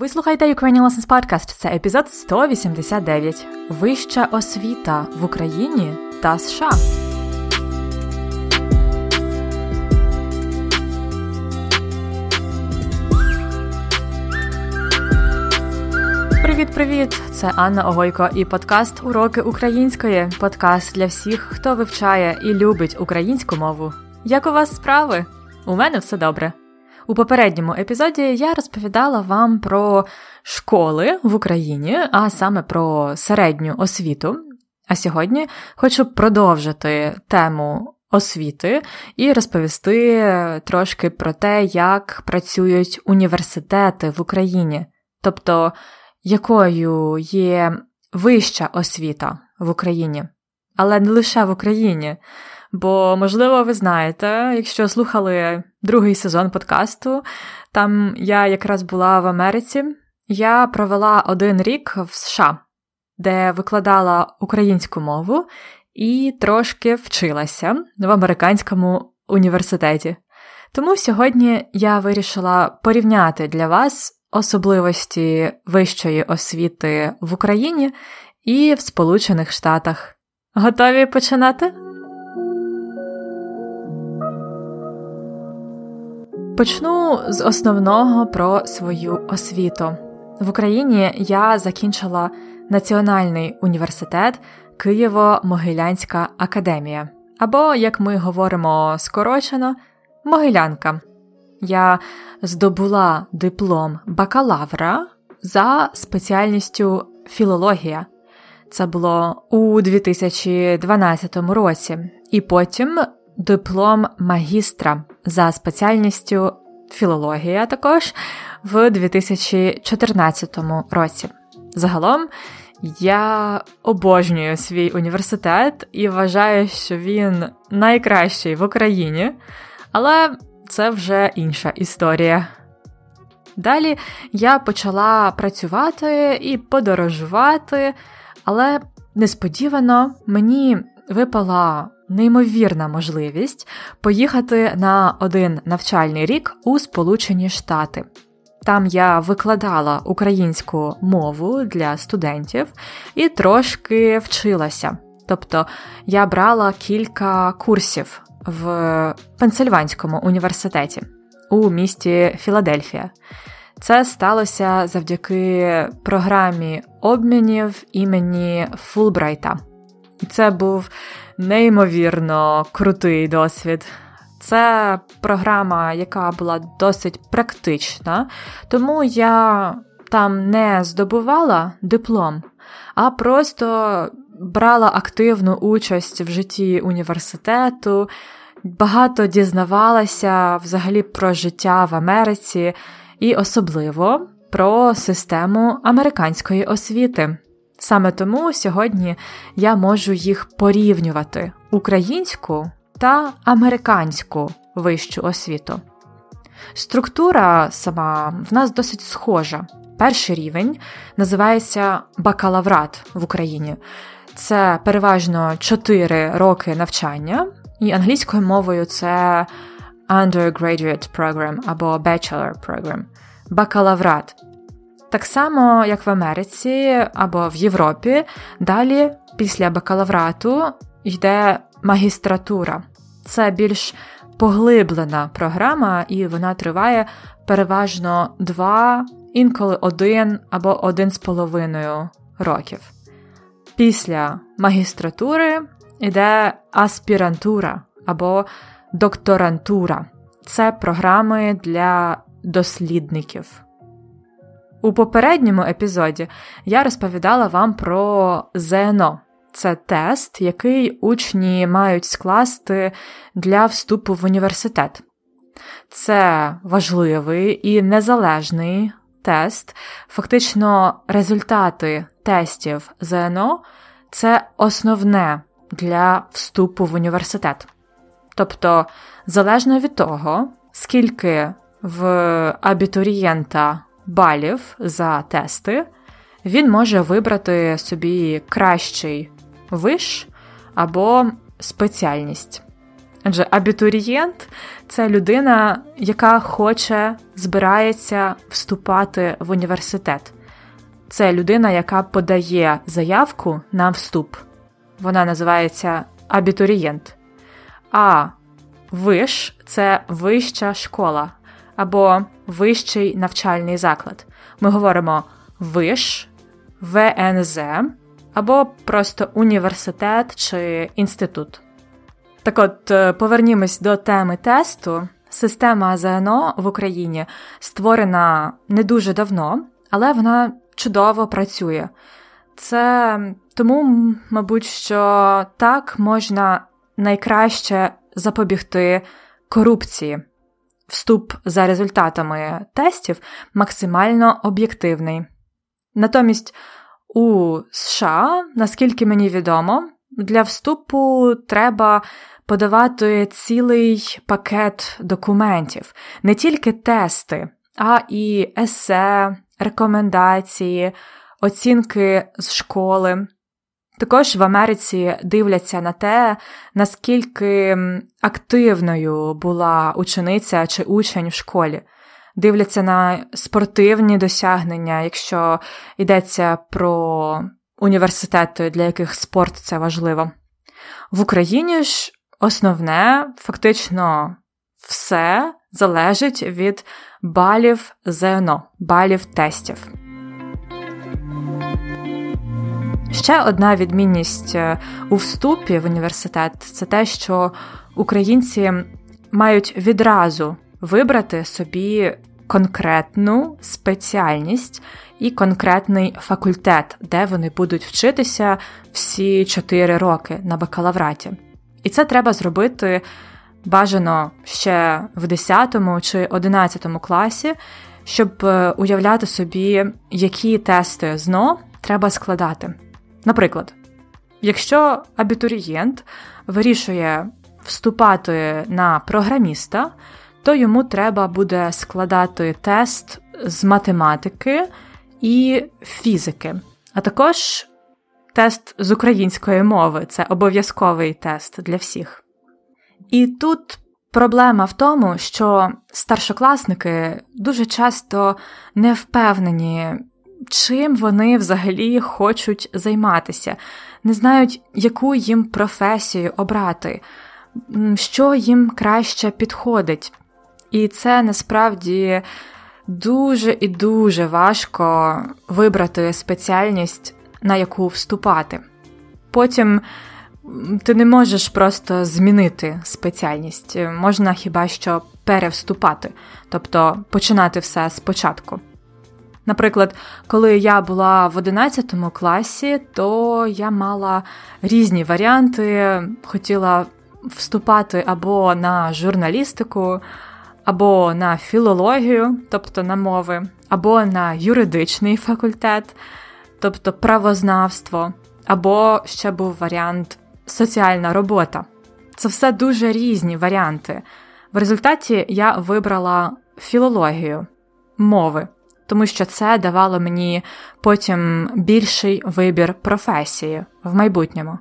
Ви слухаєте Ukrainian Lessons Podcast. Це епізод 189. Вища освіта в Україні та США. Привіт-привіт! Це Анна Огойко і подкаст Уроки української. Подкаст для всіх, хто вивчає і любить українську мову. Як у вас справи? У мене все добре. У попередньому епізоді я розповідала вам про школи в Україні, а саме про середню освіту. А сьогодні хочу продовжити тему освіти і розповісти трошки про те, як працюють університети в Україні, тобто якою є вища освіта в Україні, але не лише в Україні. Бо, можливо, ви знаєте, якщо слухали другий сезон подкасту, там я якраз була в Америці, я провела один рік в США, де викладала українську мову і трошки вчилася в американському університеті. Тому сьогодні я вирішила порівняти для вас особливості вищої освіти в Україні і в Сполучених Штатах. Готові починати? Почну з основного про свою освіту. В Україні я закінчила Національний університет Києво-Могилянська академія, або, як ми говоримо скорочено, Могилянка. Я здобула диплом бакалавра за спеціальністю філологія. Це було у 2012 році, і потім диплом магістра за спеціальністю філологія також в 2014 році. Загалом я обожнюю свій університет і вважаю, що він найкращий в Україні, але це вже інша історія. Далі я почала працювати і подорожувати, але несподівано мені випала неймовірна можливість поїхати на один навчальний рік у Сполучені Штати. Там я викладала українську мову для студентів і трошки вчилася. Тобто я брала кілька курсів в Пенсильванському університеті у місті Філадельфія. Це сталося завдяки програмі обмінів імені Фулбрайта. І це був неймовірно крутий досвід. Це програма, яка була досить практична, тому я там не здобувала диплом, а просто брала активну участь в житті університету, багато дізнавалася взагалі про життя в Америці і особливо про систему американської освіти. Саме тому сьогодні я можу їх порівнювати українську та американську вищу освіту. Структура сама в нас досить схожа. Перший рівень називається бакалаврат в Україні. Це переважно 4 роки навчання, і англійською мовою це undergraduate program або bachelor program. Бакалаврат. Так само, як в Америці або в Європі, далі після бакалаврату йде магістратура. Це більш поглиблена програма, і вона триває переважно два, інколи один або один з половиною років. Pісля магістратури йде аспірантура або докторантура. Це програми для дослідників. У попередньому епізоді я розповідала вам про ЗНО. Це тест, який учні мають скласти для вступу в університет. Це важливий і незалежний тест. Фактично, результати тестів ЗНО це основне для вступу в університет. Тобто, залежно від того, скільки в абітурієнта балів за тести, він може вибрати собі кращий виш або спеціальність. Адже абітурієнт це людина, яка хоче, збирається вступати в університет. Це людина, яка подає заявку на вступ. Вона називається абітурієнт. А виш це вища школа або вищий навчальний заклад. Ми говоримо виш, ВНЗ або просто університет чи інститут. Так от, е, повернімось до теми тесту. Система ЗНО в Україні створена не дуже давно, але вона чудово працює. Це тому, мабуть, що так можна найкраще запобігти корупції. Вступ за результатами тестів максимально об'єктивний. Натомість у США, наскільки мені відомо, для вступу треба подавати цілий пакет документів, не тільки тести, а і есе, рекомендації, оцінки з школи. Також в Америці дивляться на те, наскільки активною була учениця чи учень в школі. Дивляться на спортивні досягнення, якщо йдеться про університети, для яких спорт це важливо. В Україні ж основне, фактично, все залежить від балів ЗНО, балів тестів. Ще одна відмінність е, у вступі в університет це те, що українці мають відразу вибрати собі конкретну спеціальність і конкретний факультет, де вони будуть вчитися всі 4 роки на бакалавраті. І це треба зробити бажано ще в 10 чи 11 класі, щоб е, уявляти собі, які тести ЗНО треба складати. Наприклад, якщо абітурієнт вирішує вступати на програміста, то йому треба буде складати тест з математики і фізики, а також тест з української мови це обов'язковий тест для всіх. І тут проблема в тому, що старшокласники дуже часто не впевнені, чим вони взагалі хочуть займатися, не знають, яку їм професію обрати, що їм краще підходить. І це насправді дуже і дуже важко вибрати спеціальність, на яку вступати. Потім ти не можеш просто змінити спеціальність, можна хіба що перевступати, тобто починати все спочатку. Наприклад, коли я була в 11 класі, то я мала різні варіанти, хотіла вступати або на журналістику, або на філологію, тобто на мови, або на юридичний факультет, тобто правознавство, або ще був варіант соціальна робота. Це все дуже різні варіанти. В результаті я вибрала філологію мови, тому що це давало мені потім більший вибір професії в майбутньому.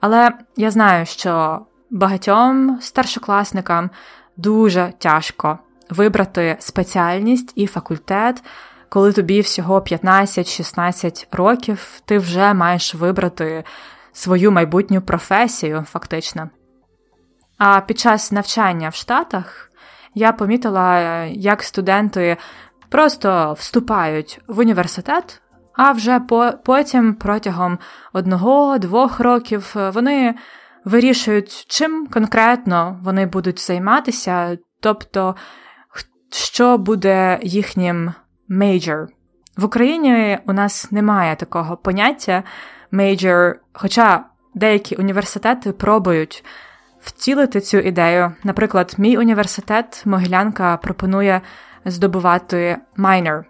Але я знаю, що багатьом старшокласникам дуже тяжко вибрати спеціальність і факультет, коли тобі всього 15-16 років, ти вже маєш вибрати свою майбутню професію, фактично. А під час навчання в Штатах я помітила, як студенти просто вступають в університет, а вже потім протягом одного-двох років вони вирішують, чим конкретно вони будуть займатися, тобто, що буде їхнім major. В Україні у нас немає такого поняття major, хоча деякі університети пробують втілити цю ідею. Наприклад, мій університет Могилянка пропонує здобувати minor.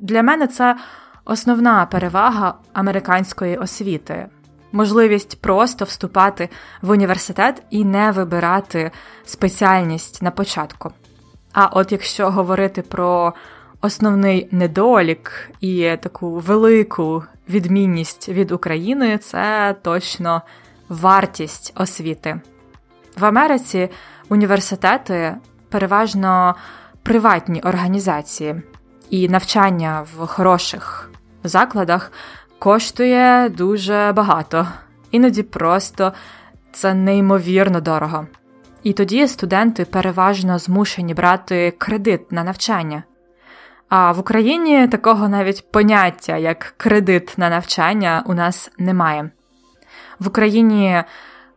Для мене це основна перевага американської освіти можливість просто вступати в університет і не вибирати спеціальність на початку. А от якщо говорити про основний недолік і таку велику відмінність від України, це точно вартість освіти. В Америці університети переважно приватні організації, і навчання в хороших закладах коштує дуже багато, іноді просто це неймовірно дорого. І тоді студенти переважно змушені брати кредит на навчання. А в Україні такого навіть поняття, як кредит на навчання, у нас немає. В Україні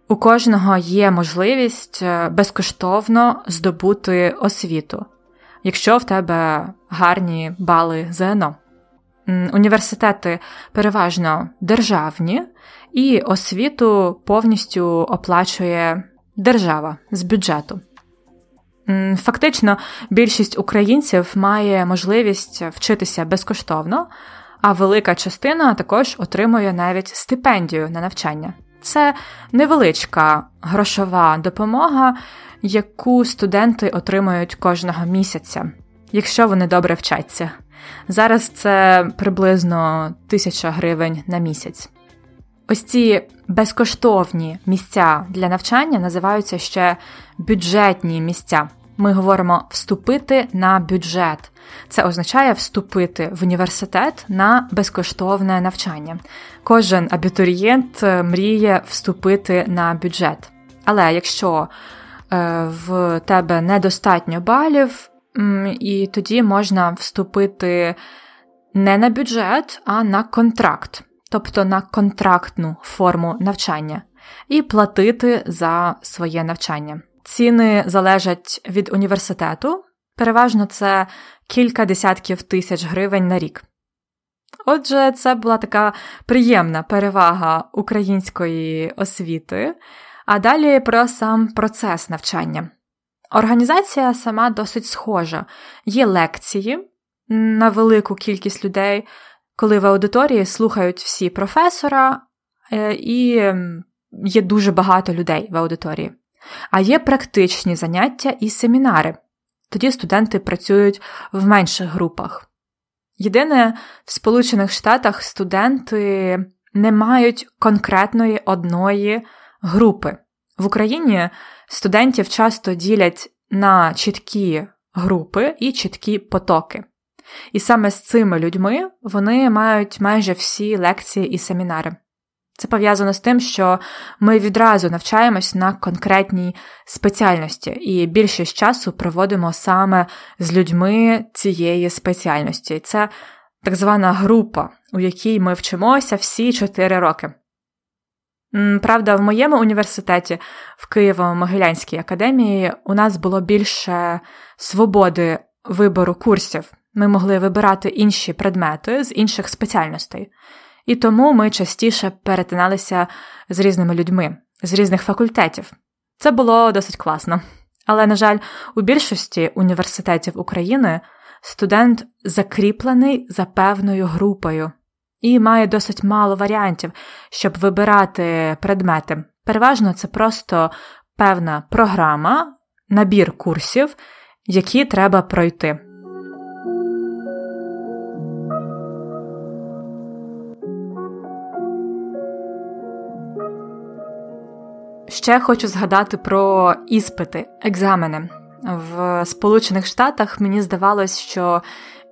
у кожного є можливість е, безкоштовно здобути освіту, якщо в тебе гарні бали ЗНО. Університети переважно державні, і освіту повністю оплачує держава з бюджету. Фактично, більшість українців має можливість вчитися безкоштовно, а велика частина також отримує навіть стипендію на навчання. Це невеличка грошова допомога, яку студенти отримують кожного місяця, якщо вони добре вчаться. Зараз це приблизно тисяча гривень на місяць. Ось ці безкоштовні місця для навчання називаються ще бюджетні місця. Ми говоримо вступити на бюджет. Це означає вступити в університет на безкоштовне навчання. Кожен абітурієнт е, мріє вступити на бюджет. Але якщо е, в тебе недостатньо балів, і тоді можна вступити не на бюджет, а на контракт тобто на контрактну форму навчання, і платити за своє навчання. Ціни залежать від університету, переважно це кілька десятків тисяч гривень на рік. Отже, це була така приємна перевага української освіти, а далі про сам процес навчання. Організація сама досить схожа. Є лекції на велику кількість людей, коли в аудиторії слухають всі професора, е, і є дуже багато людей в аудиторії. А є практичні заняття і семінари. Тоді студенти працюють в менших групах. Єдине, в Сполучених Штатах студенти не мають конкретної одної групи. В Україні студентів часто ділять на чіткі групи і чіткі потоки. І саме з цими людьми вони мають майже всі лекції і семінари. Це пов'язано з тим, що ми відразу навчаємось на конкретній спеціальності, і більшість часу проводимо саме з людьми цієї спеціальності. Це так звана група, у якій ми вчимося всі 4 роки. Правда, в моєму університеті в Києво-Могилянській академії у нас було більше свободи вибору курсів ми могли вибирати інші предмети з інших спеціальностей, і тому ми частіше перетиналися з різними людьми з різних факультетів. Це було досить класно. Але, на жаль, у більшості університетів України студент закріплений за певною групою і має досить мало варіантів, щоб вибирати предмети. Переважно це просто певна програма, набір курсів, які треба пройти. Ще хочу згадати про іспити, екзамени. В Сполучених Штатах мені здавалось, що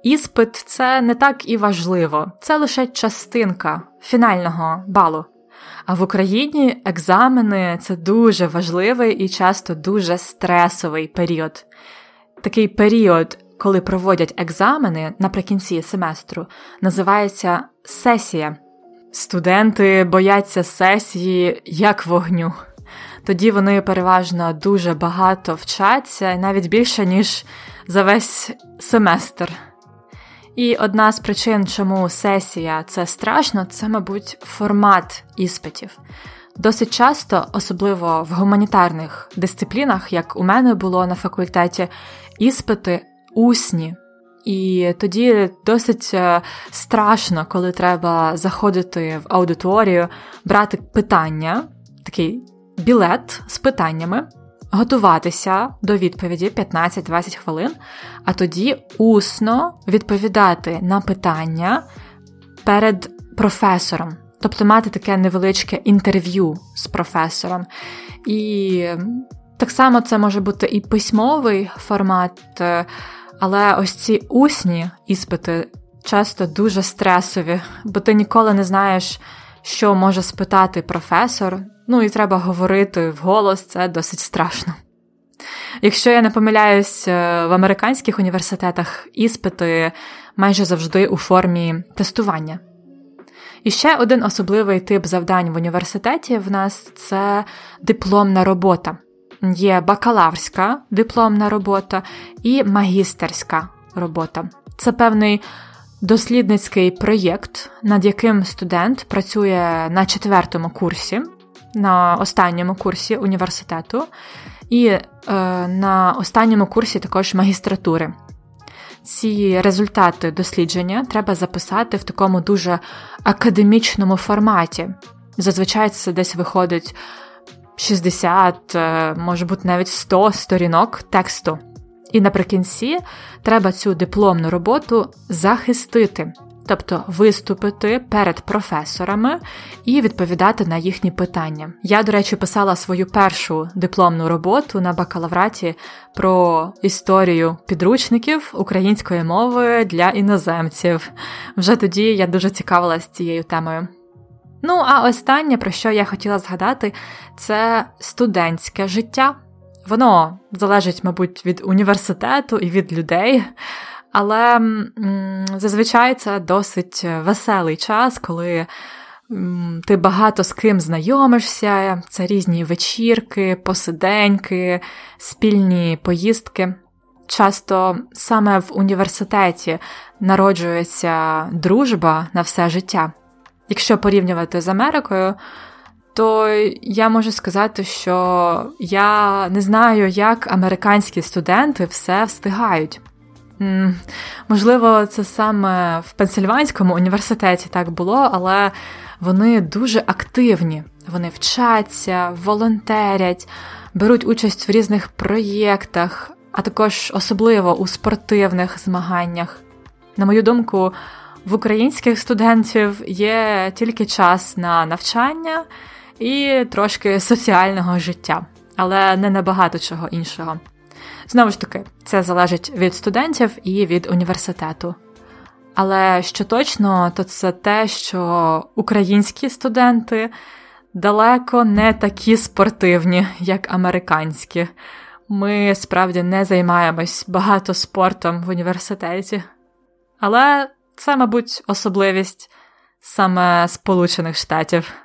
іспит це не так і важливо, це лише частинка фінального балу. А в Україні екзамени це дуже важливий і часто дуже стресовий період. Такий період, коли проводять екзамени наприкінці семестру, називається сесія. Студенти бояться сесії як вогню тоді вони переважно дуже багато вчаться, навіть більше, ніж за весь семестр. І одна з причин, чому сесія це страшно, це, мабуть, формат іспитів. Досить часто, особливо в гуманітарних дисциплінах, як у мене було на факультеті, іспити усні. І тоді досить е, страшно, коли треба заходити в аудиторію, брати питання, такий білет з питаннями, готуватися до відповіді 15-20 хвилин, а тоді усно відповідати на питання перед професором, тобто мати таке невеличке інтерв'ю з професором. І Так само це може бути і письмовий формат, е, але ось ці усні іспити часто дуже стресові, бо ти ніколи не знаєш, що може спитати професор, ну і треба говорити вголос, це досить страшно. Якщо я не помиляюсь, е, в американських університетах іспити майже завжди у формі тестування. І ще один особливий тип завдань в університеті в нас це дипломна робота. Є бакалаврська дипломна робота і магістерська робота. Це певний дослідницький проєкт, над яким студент працює на четвертому курсі, на останньому курсі університету, і е, на останньому курсі також магістратури. Ці результати дослідження треба записати в такому дуже академічному форматі. Зазвичай це десь виходить 60, е, може бути навіть 100 сторінок тексту. І наприкінці треба цю дипломну роботу захистити, тобто виступити перед професорами і відповідати на їхні питання. Я, до речі, писала свою першу дипломну роботу на бакалавраті про історію підручників української мови для іноземців. Вже тоді я дуже цікавилась цією темою. Ну, а останнє, про що я хотіла згадати, це студентське життя. Воно залежить, мабуть, від університету і від людей, але м, зазвичай це досить веселий час, коли м, ти багато з ким знайомишся, це різні вечірки, посиденьки, спільні поїздки. Часто саме в університеті народжується дружба на все життя. Якщо порівнювати з Америкою, то я можу сказати, що я не знаю, як американські студенти все встигають. Можливо, це саме в Пенсильванському університеті так було, але вони дуже активні. Вони вчаться, волонтерять, беруть участь в різних проєктах, а також особливо у спортивних змаганнях. На мою думку, в українських студентів є тільки час на навчання і трошки соціального життя, але не набагато чого іншого. Знову ж таки, це залежить від студентів і від університету. Але що точно, то це те, що українські студенти далеко не такі спортивні, як американські. Ми справді не займаємось багато спортом в університеті. Але це, мабуть, особливість саме Сполучених Штатів.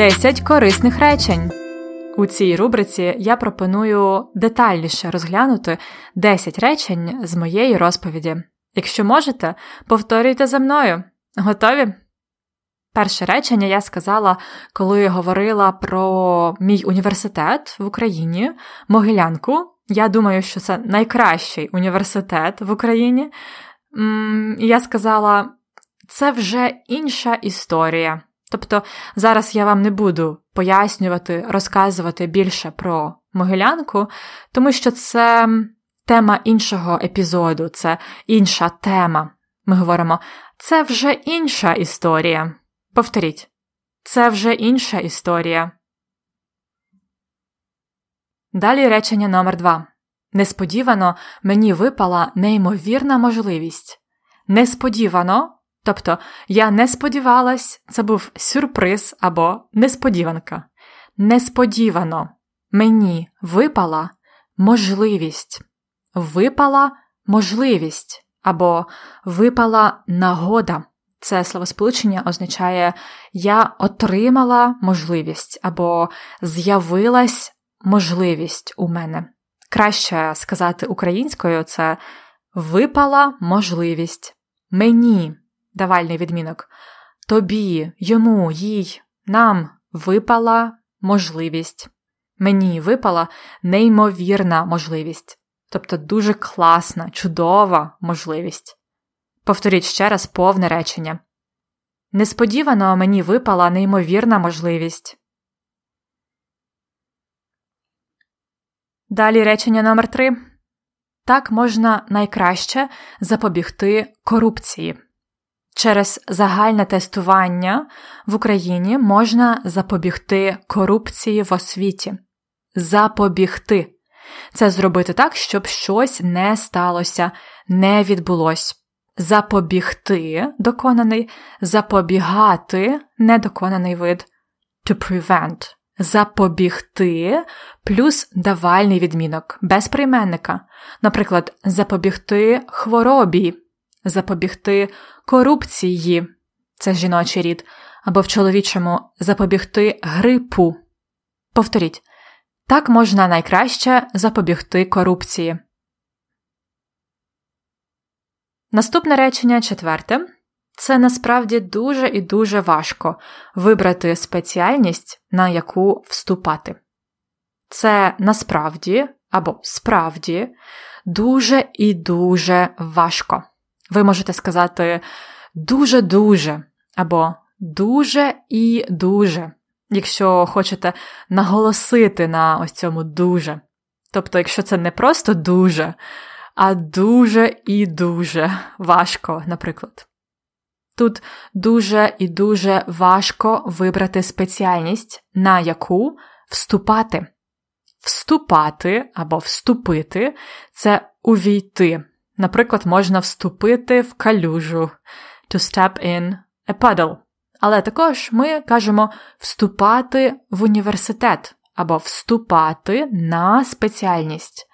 Десять корисних речень. У цій рубриці я пропоную детальніше розглянути 10 речень з моєї розповіді. Якщо можете, повторюйте за мною. Готові? Перше речення я сказала, коли говорила про мій університет в Україні, Могилянку. Я думаю, що це найкращий університет в Україні. Я сказала, це вже інша історія. Тобто зараз я вам не буду пояснювати, розказувати більше про Могилянку, тому що це тема іншого епізоду, це інша тема. Ми говоримо, це вже інша історія. Повторіть, це вже інша історія. Далі речення номер два. Несподівано мені випала неймовірна можливість. Несподівано, тобто я не сподівалась, це був сюрприз або несподіванка. Несподівано мені випала можливість. Випала можливість або випала нагода. Це словосполучення означає я отримала можливість або з'явилась можливість у мене. Краще сказати українською це випала можливість. Мені давальний відмінок. Тобі, йому, їй, нам випала можливість. Мені випала неймовірна можливість. Тобто дуже класна, чудова можливість. Повторіть ще раз повне речення. Несподівано мені випала неймовірна можливість. Далі речення номер 3 Так можна найкраще запобігти корупції. Через загальне тестування в Україні можна запобігти корупції в освіті. Запобігти це зробити так, щоб щось не сталося, не відбулось. Запобігти доконаний, запобігати недоконаний вид. To prevent. Запобігти плюс давальний відмінок без прийменника. Наприклад, запобігти хворобі, запобігти корупції це жіночий рід, або в чоловічому запобігти грипу. Повторіть, так можна найкраще запобігти корупції. Наступне речення четверте. Це насправді дуже і дуже важко вибрати спеціальність, на яку вступати. Це насправді або справді дуже і дуже важко. Ви можете сказати дуже-дуже або дуже і дуже, якщо хочете наголосити на ось цьому дуже. Тобто, якщо це не просто дуже, а дуже і дуже важко, наприклад. Тут дуже і дуже важко вибрати спеціальність, на яку вступати. Вступати або вступити це увійти. Наприклад, можна вступити в калюжу to step in a puddle. Але також ми кажемо вступати в університет або вступати на спеціальність.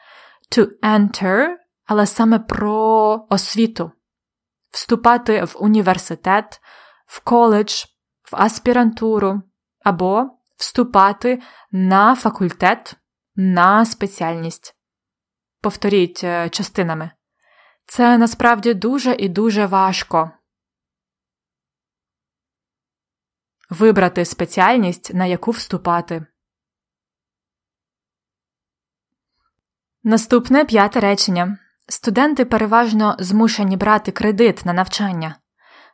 To enter, але саме про освіту вступати в університет, в коледж, в аспірантуру або вступати на факультет, на спеціальність. Повторіть е, частинами. Це насправді дуже і дуже важко. Вибрати спеціальність, на яку вступати. Наступне п'яте речення. Студенти переважно змушені брати кредит на навчання.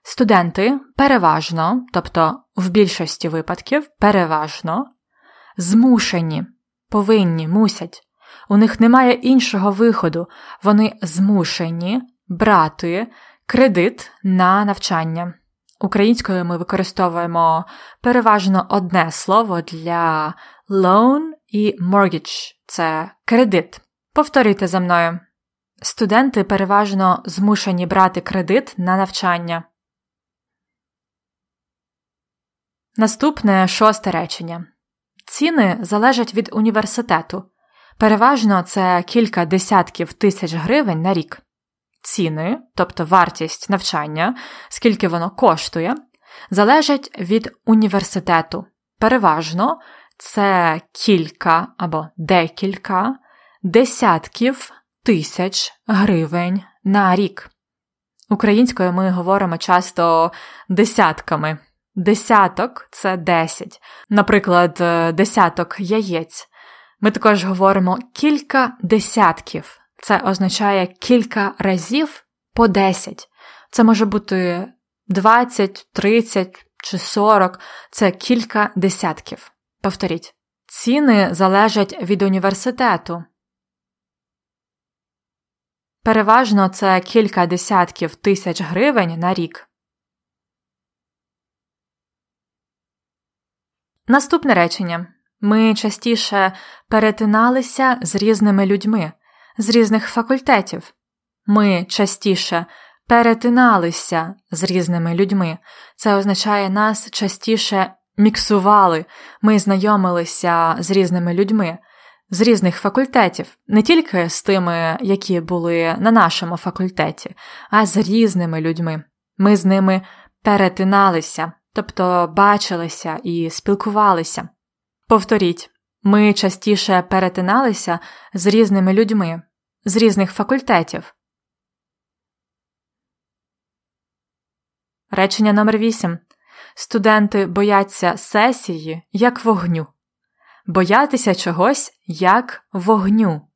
Студенти переважно, тобто в більшості випадків, переважно, змушені, повинні, мусять. У них немає іншого виходу, вони змушені брати кредит на навчання. Українською ми використовуємо переважно одне слово для loan і mortgage – це кредит. Повторюйте за мною. Студенти переважно змушені брати кредит на навчання. Наступне шосте речення. Ціни залежать від університету. Переважно це кілька десятків тисяч гривень на рік. Ціни, тобто вартість навчання, скільки воно коштує, залежать від університету. Переважно це кілька або декілька десятків тисяч гривень на рік. Українською ми говоримо часто десятками. Десяток це десять. Наприклад, десяток яєць. Ми також говоримо кілька десятків. Це означає кілька разів по десять. Це може бути 20, 30 чи 40. Це кілька десятків. Повторіть. Ціни залежать від університету. Переважно це кілька десятків тисяч гривень на рік. Наступне речення. Ми частіше перетиналися з різними людьми, з різних факультетів. Ми частіше перетиналися з різними людьми. Це означає, нас частіше міксували, ми знайомилися з різними людьми з різних факультетів, не тільки з тими, які були на нашому факультеті, а з різними людьми. Ми з ними перетиналися, тобто бачилися і спілкувалися. Повторіть, ми частіше перетиналися з різними людьми, з різних факультетів. Речення номер 8 Студенти бояться сесії як вогню боятися чогось як вогню,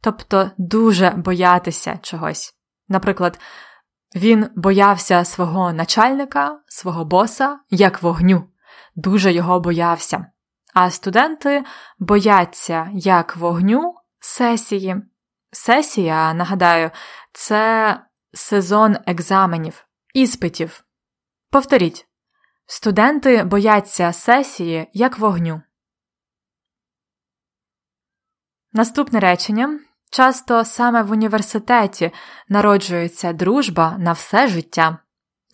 тобто дуже боятися чогось. Наприклад, він боявся свого начальника, свого боса як вогню, дуже його боявся. А студенти бояться як вогню сесії. Сесія, нагадаю, це сезон екзаменів, іспитів. Повторіть. Студенти бояться сесії як вогню. Наступне речення. Часто саме в університеті народжується дружба на все життя.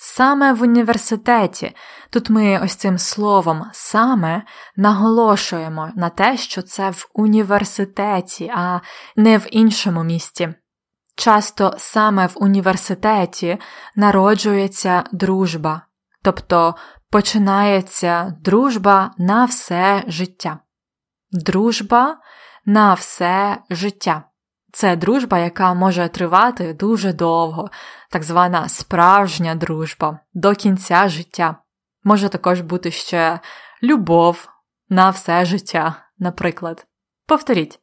Саме в університеті. Тут ми ось цим словом саме наголошуємо на те, що це в університеті, а не в іншому місті. Часто саме в університеті народжується дружба, тобто починається дружба на все життя. Дружба на все життя. Це дружба, яка може тривати дуже довго, так звана справжня дружба до кінця життя. Може також бути ще любов на все життя, наприклад. Повторіть.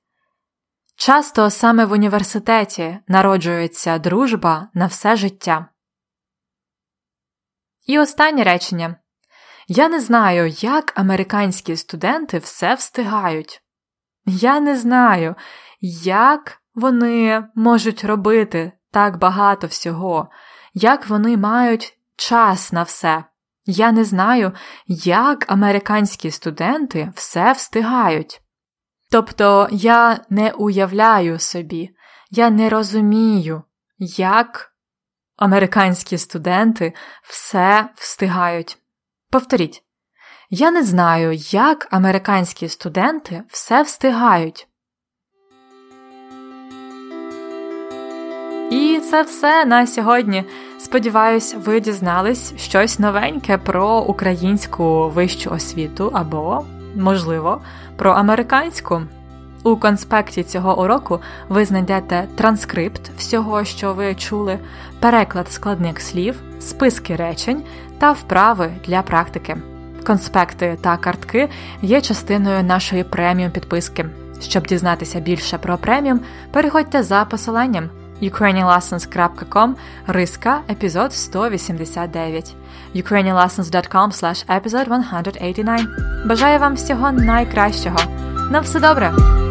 Часто саме в університеті народжується дружба на все життя. І останнє речення. Я не знаю, як американські студенти все встигають. Я не знаю, як вони можуть робити так багато всього, як вони мають час на все. Я не знаю, як американські студенти все встигають. Тобто я не уявляю собі, я не розумію, як американські студенти все встигають. Повторіть, я не знаю, як американські студенти все встигають. І це все на сьогодні. Сподіваюсь, ви дізнались щось новеньке про українську вищу освіту або, можливо, про американську. У конспекті цього уроку ви знайдете транскрипт всього, що ви чули, переклад складних слів, списки речень та вправи для практики. Конспекти та картки є частиною нашої преміум підписки. Щоб дізнатися більше про преміум, переходьте за посиланням ukrainianlessons.com риска епізод 189 ukrainianlessons.com slash episode 189 Бажаю вам всього найкращого. На все добре!